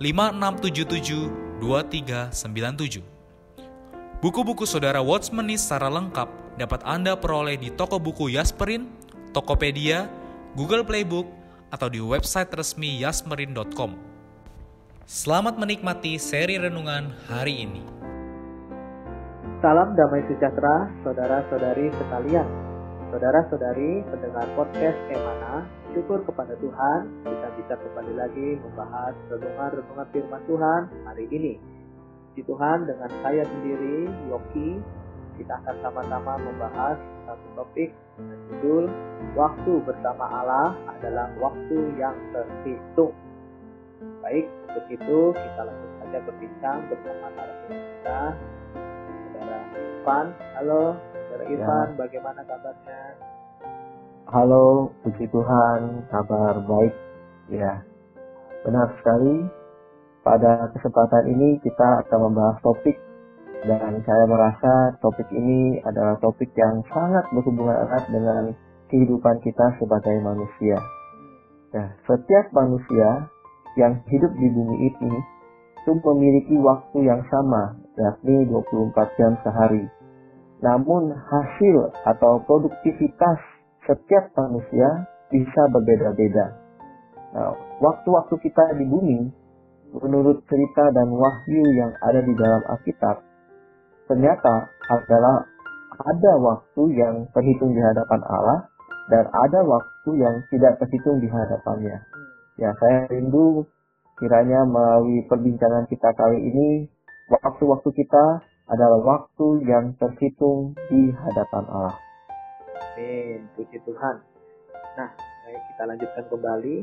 5677 2397. Buku-buku saudara Watchmeni secara lengkap dapat Anda peroleh di toko buku Yasmerin, Tokopedia, Google Playbook, atau di website resmi yasmerin.com. Selamat menikmati seri renungan hari ini. Salam damai sejahtera, saudara-saudari sekalian. Saudara-saudari pendengar podcast Emana, syukur kepada Tuhan kita bisa kembali lagi membahas renungan-renungan firman Tuhan hari ini. Di Tuhan dengan saya sendiri, Yoki, kita akan sama-sama membahas satu topik dengan judul Waktu bersama Allah adalah waktu yang terhitung. Baik, untuk itu kita langsung saja berbincang bersama narasumber kita, Saudara Irfan. Halo, Saudara ya. Irfan, ya. bagaimana kabarnya? Halo, puji Tuhan, kabar baik. Ya, benar sekali. Pada kesempatan ini kita akan membahas topik dan saya merasa topik ini adalah topik yang sangat berhubungan erat dengan kehidupan kita sebagai manusia. Ya, setiap manusia yang hidup di bumi ini itu memiliki waktu yang sama, yakni 24 jam sehari. Namun hasil atau produktivitas setiap manusia bisa berbeda-beda. Nah, waktu-waktu kita di bumi, menurut cerita dan wahyu yang ada di dalam Alkitab, ternyata adalah ada waktu yang terhitung di hadapan Allah dan ada waktu yang tidak terhitung di hadapannya. Ya, saya rindu kiranya melalui perbincangan kita kali ini, waktu-waktu kita adalah waktu yang terhitung di hadapan Allah. Amin. Puji Tuhan. Nah, kita lanjutkan kembali.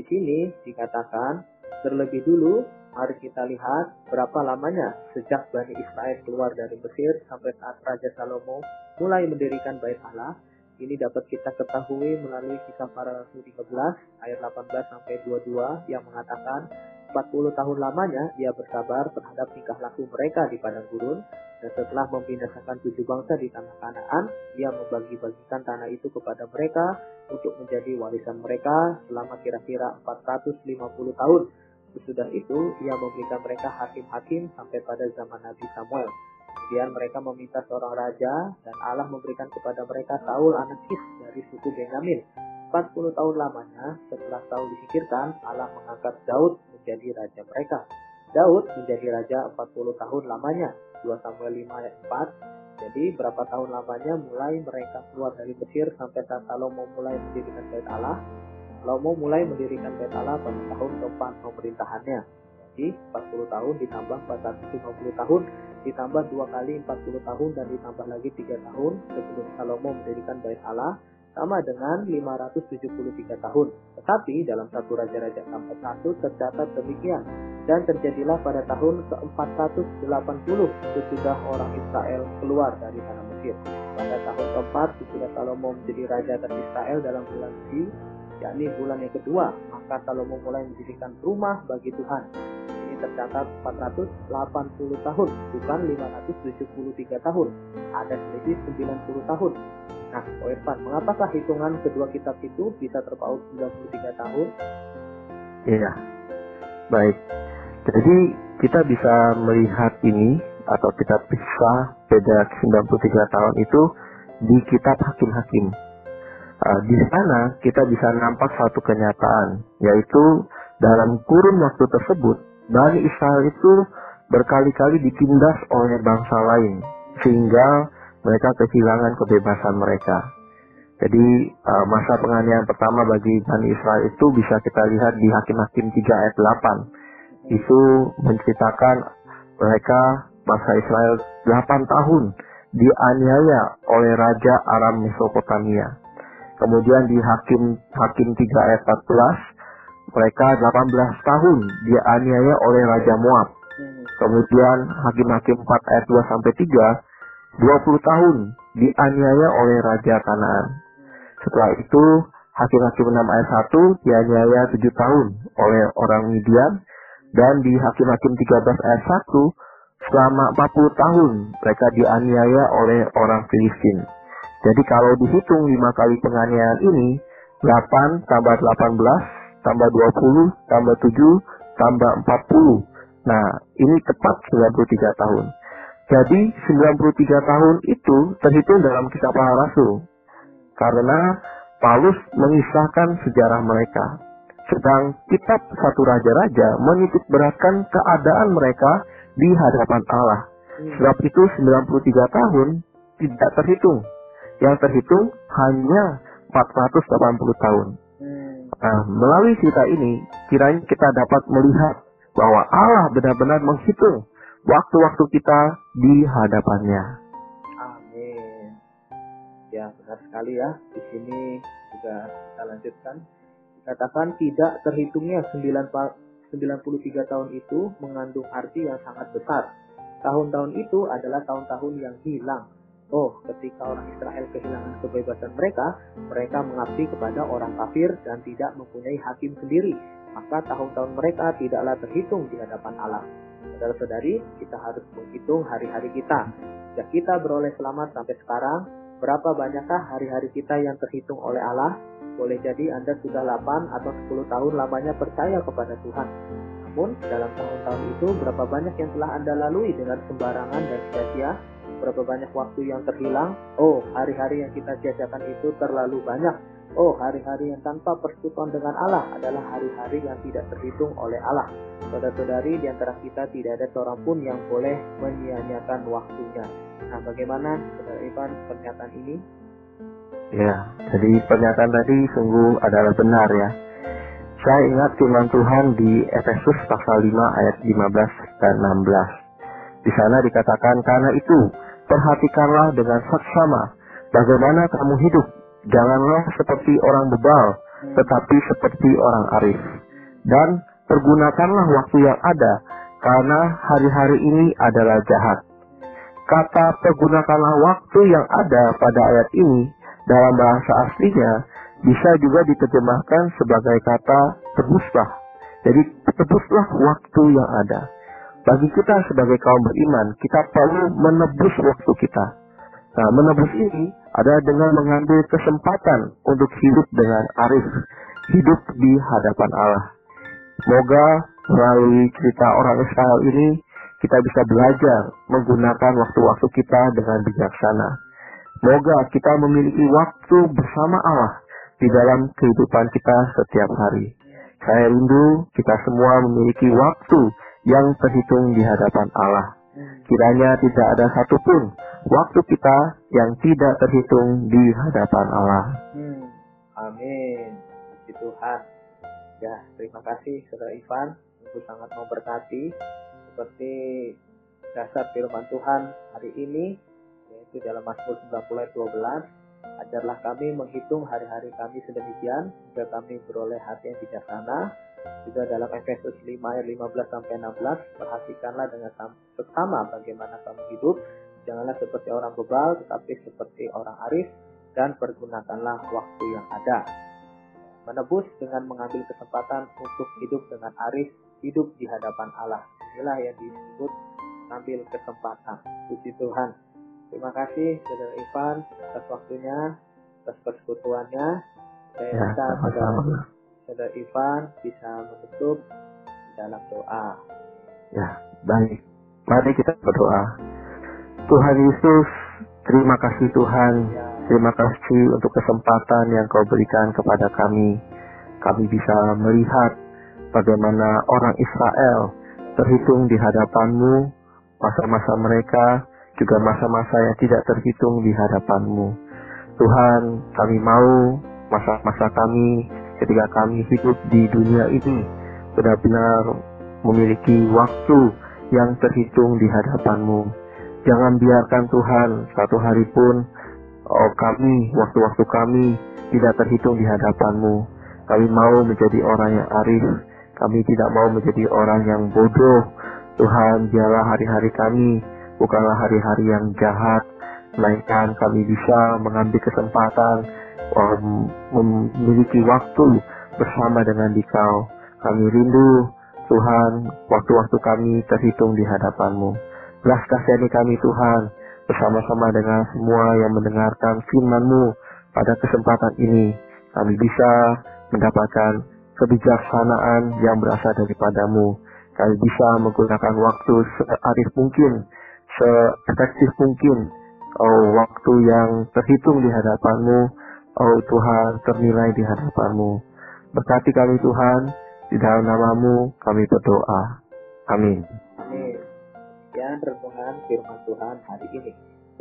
Di sini dikatakan, terlebih dulu mari kita lihat berapa lamanya sejak Bani Israel keluar dari Mesir sampai saat Raja Salomo mulai mendirikan bait Allah. Ini dapat kita ketahui melalui kisah para rasul 13 ayat 18 sampai 22 yang mengatakan 40 tahun lamanya ia bersabar terhadap tingkah laku mereka di padang gurun dan setelah membinasakan tujuh bangsa di tanah Kanaan, ia membagi-bagikan tanah itu kepada mereka untuk menjadi warisan mereka selama kira-kira 450 tahun. Sesudah itu, ia memberikan mereka hakim-hakim sampai pada zaman Nabi Samuel. Kemudian mereka meminta seorang raja dan Allah memberikan kepada mereka Saul anak Kis dari suku Benyamin. 40 tahun lamanya, setelah Saul disingkirkan, Allah mengangkat Daud menjadi raja mereka. Daud menjadi raja 40 tahun lamanya 2 Samuel 5 ayat 4. Jadi berapa tahun lamanya mulai mereka keluar dari Mesir sampai saat Salomo mulai mendirikan bait Allah. Salomo mulai mendirikan bait Allah pada tahun keempat pemerintahannya. Jadi 40 tahun ditambah 450 tahun ditambah dua kali 40 tahun dan ditambah lagi 3 tahun sebelum Salomo mendirikan bait Allah sama dengan 573 tahun. Tetapi dalam satu Raja-Raja keempat satu tercatat demikian. Dan terjadilah pada tahun ke-480 sesudah orang Israel keluar dari tanah Mesir. Pada tahun keempat sesudah Salomo menjadi raja atas Israel dalam bulan Si, yakni bulan yang kedua, maka Salomo mulai mendirikan rumah bagi Tuhan. Ini tercatat 480 tahun, bukan 573 tahun. Ada selisih 90 tahun. Nah, Ko Irfan, mengapakah hitungan kedua kitab itu bisa terpaut 93 tahun? Iya, baik. Jadi kita bisa melihat ini atau kita bisa beda 93 tahun itu di kitab Hakim-Hakim. Uh, di sana kita bisa nampak satu kenyataan, yaitu dalam kurun waktu tersebut Bani Israel itu berkali-kali ditindas oleh bangsa lain sehingga mereka kehilangan kebebasan mereka. Jadi uh, masa penganiayaan pertama bagi Bani Israel itu bisa kita lihat di Hakim-Hakim 3 ayat 8. Itu menceritakan mereka bangsa Israel 8 tahun dianiaya oleh Raja Aram Mesopotamia. Kemudian di Hakim Hakim 3 ayat 14 mereka 18 tahun dianiaya oleh Raja Moab. Kemudian Hakim-Hakim 4 ayat 2 sampai 3 20 tahun dianiaya oleh Raja Kanaan. Setelah itu, Hakim-Hakim 6 ayat 1 dianiaya 7 tahun oleh orang Midian, dan di Hakim-Hakim 13 ayat 1, selama 40 tahun mereka dianiaya oleh orang Filistin. Jadi kalau dihitung 5 kali penganiayaan ini, 8 tambah 18, tambah 20, tambah 7, tambah 40. Nah, ini tepat 93 tahun. Jadi 93 tahun itu terhitung dalam kisah para rasul. Karena Paulus mengisahkan sejarah mereka. Sedang kitab satu raja-raja menitik beratkan keadaan mereka di hadapan Allah. Sebab itu 93 tahun tidak terhitung. Yang terhitung hanya 480 tahun. Nah, melalui cerita ini, kiranya kita dapat melihat bahwa Allah benar-benar menghitung waktu-waktu kita di hadapannya. Amin. Ya, benar sekali ya. Di sini juga kita lanjutkan. Dikatakan tidak terhitungnya 93 tahun itu mengandung arti yang sangat besar. Tahun-tahun itu adalah tahun-tahun yang hilang. Oh, ketika orang Israel kehilangan kebebasan mereka, mereka mengabdi kepada orang kafir dan tidak mempunyai hakim sendiri. Maka tahun-tahun mereka tidaklah terhitung di hadapan Allah. Saudara-saudari, kita harus menghitung hari-hari kita. Jika kita beroleh selamat sampai sekarang, berapa banyakkah hari-hari kita yang terhitung oleh Allah? Boleh jadi Anda sudah 8 atau 10 tahun lamanya percaya kepada Tuhan. Namun, dalam tahun-tahun itu, berapa banyak yang telah Anda lalui dengan sembarangan dan sia-sia? Berapa banyak waktu yang terhilang? Oh, hari-hari yang kita sia-siakan itu terlalu banyak. Oh, hari-hari yang tanpa persekutuan dengan Allah adalah hari-hari yang tidak terhitung oleh Allah. Saudara-saudari, di antara kita tidak ada seorang pun yang boleh menyia-nyiakan waktunya. Nah, bagaimana Saudara Ivan pernyataan ini? Ya, jadi pernyataan tadi sungguh adalah benar ya. Saya ingat firman Tuhan di Efesus pasal 5 ayat 15 dan 16. Di sana dikatakan, karena itu, perhatikanlah dengan saksama bagaimana kamu hidup. Janganlah seperti orang bebal, tetapi seperti orang arif. Dan pergunakanlah waktu yang ada, karena hari-hari ini adalah jahat. Kata pergunakanlah waktu yang ada pada ayat ini dalam bahasa aslinya bisa juga diterjemahkan sebagai kata tebuslah. Jadi tebuslah waktu yang ada. Bagi kita sebagai kaum beriman, kita perlu menebus waktu kita. Nah, menebus ini adalah dengan mengambil kesempatan untuk hidup dengan arif, hidup di hadapan Allah. Semoga melalui cerita orang Israel ini kita bisa belajar menggunakan waktu-waktu kita dengan bijaksana. Semoga kita memiliki waktu bersama Allah di dalam kehidupan kita setiap hari. Saya rindu kita semua memiliki waktu yang terhitung di hadapan Allah. Kiranya tidak ada satupun waktu kita yang tidak terhitung di hadapan Allah. Hmm. Amin. Puji Tuhan. Ya, terima kasih Saudara Ivan. Itu sangat memberkati seperti dasar firman Tuhan hari ini yaitu dalam Mazmur 90 ayat 12 ajarlah kami menghitung hari-hari kami sedemikian hingga kami beroleh hati yang bijaksana juga dalam Efesus 5 ayat 15 sampai 16 perhatikanlah dengan seksama bagaimana kamu hidup janganlah seperti orang bebal tetapi seperti orang arif dan pergunakanlah waktu yang ada menebus dengan mengambil kesempatan untuk hidup dengan arif, hidup di hadapan Allah. Inilah yang disebut ambil kesempatan. Puji Tuhan. Terima kasih Saudara Ivan atas waktunya, atas persekutuannya. Saya ya, minta Saudara, Saudara Ivan bisa menutup dalam doa. Ya, baik. Mari kita berdoa. Tuhan Yesus, terima kasih Tuhan. Terima kasih untuk kesempatan yang kau berikan kepada kami. Kami bisa melihat bagaimana orang Israel terhitung di hadapanmu, masa-masa mereka juga masa-masa yang tidak terhitung di hadapanmu. Tuhan, kami mau masa-masa kami ketika kami hidup di dunia ini benar-benar memiliki waktu yang terhitung di hadapanmu. Jangan biarkan Tuhan satu hari pun oh, kami, waktu-waktu kami tidak terhitung di hadapanmu. Kami mau menjadi orang yang arif, kami tidak mau menjadi orang yang bodoh. Tuhan, biarlah hari-hari kami bukanlah hari-hari yang jahat, melainkan kami bisa mengambil kesempatan um, memiliki waktu bersama dengan Dikau. Kami rindu Tuhan, waktu-waktu kami terhitung di hadapanmu. Belas kasihani kami Tuhan, bersama-sama dengan semua yang mendengarkan firman-Mu pada kesempatan ini. Kami bisa mendapatkan kebijaksanaan yang berasal daripadamu. Kami bisa menggunakan waktu searif mungkin, seefektif mungkin. Oh, waktu yang terhitung di hadapanmu, oh Tuhan, ternilai di hadapanmu. Berkati kami Tuhan, di dalam namamu kami berdoa. Amin. Amin. Sekian renungan firman Tuhan hari ini.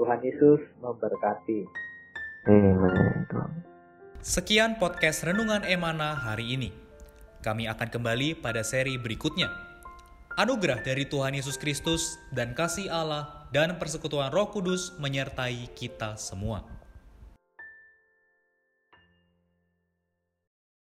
Tuhan Yesus memberkati. Amin. Sekian podcast Renungan Emana hari ini. Kami akan kembali pada seri berikutnya. Anugerah dari Tuhan Yesus Kristus dan kasih Allah dan persekutuan Roh Kudus menyertai kita semua.